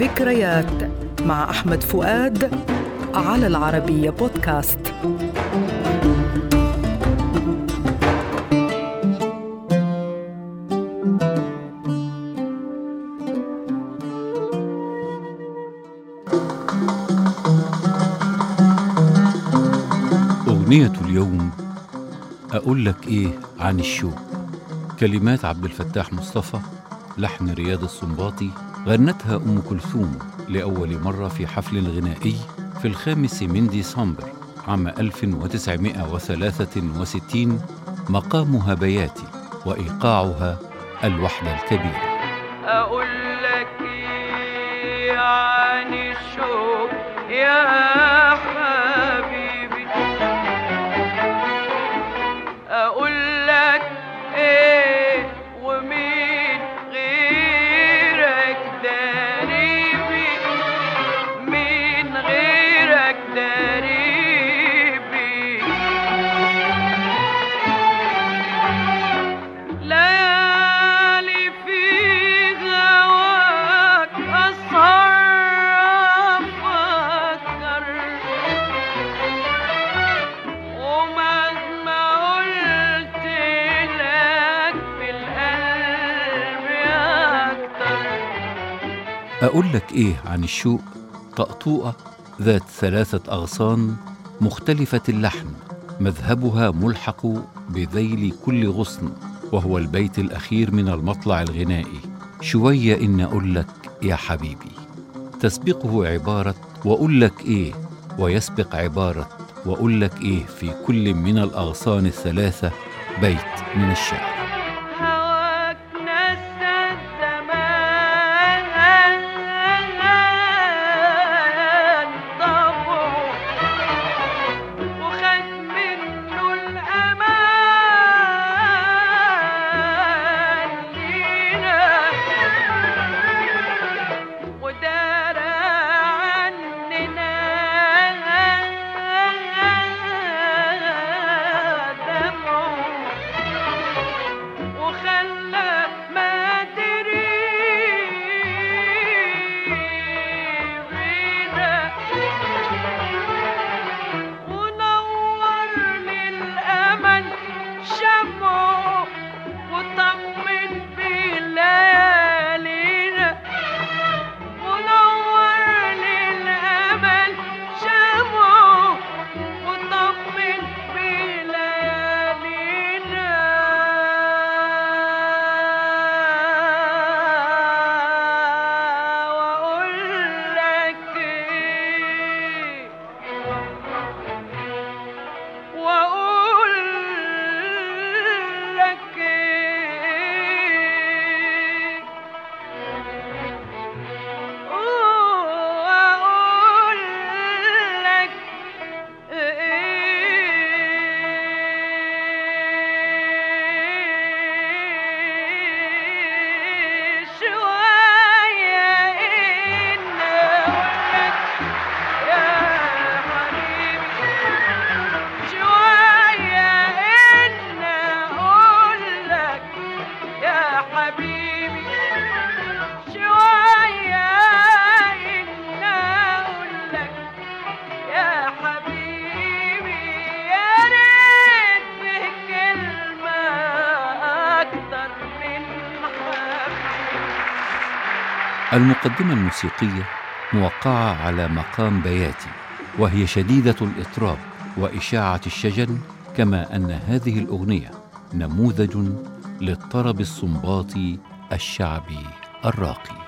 ذكريات مع أحمد فؤاد على العربية بودكاست. أغنية اليوم أقول لك إيه عن الشوق. كلمات عبد الفتاح مصطفى لحن رياض السنباطي غنتها أم كلثوم لأول مرة في حفل غنائي في الخامس من ديسمبر عام 1963 مقامها بياتي وإيقاعها الوحدة الكبيرة. أقول لك إيه عن الشوق يا أقول لك إيه عن الشوق؟ طقطوقة ذات ثلاثة أغصان مختلفة اللحن مذهبها ملحق بذيل كل غصن وهو البيت الأخير من المطلع الغنائي. شوية إن أقول لك يا حبيبي. تسبقه عبارة وأقول لك إيه ويسبق عبارة وأقول لك إيه في كل من الأغصان الثلاثة بيت من الشعر. المقدمة الموسيقية موقعة على مقام بياتي وهي شديدة الإطراب وإشاعة الشجن كما أن هذه الأغنية نموذج للطرب الصنباطي الشعبي الراقي.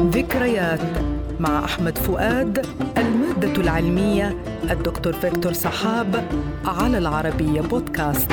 ذكريات مع أحمد فؤاد المادة العلمية الدكتور فيكتور صحاب على العربية بودكاست.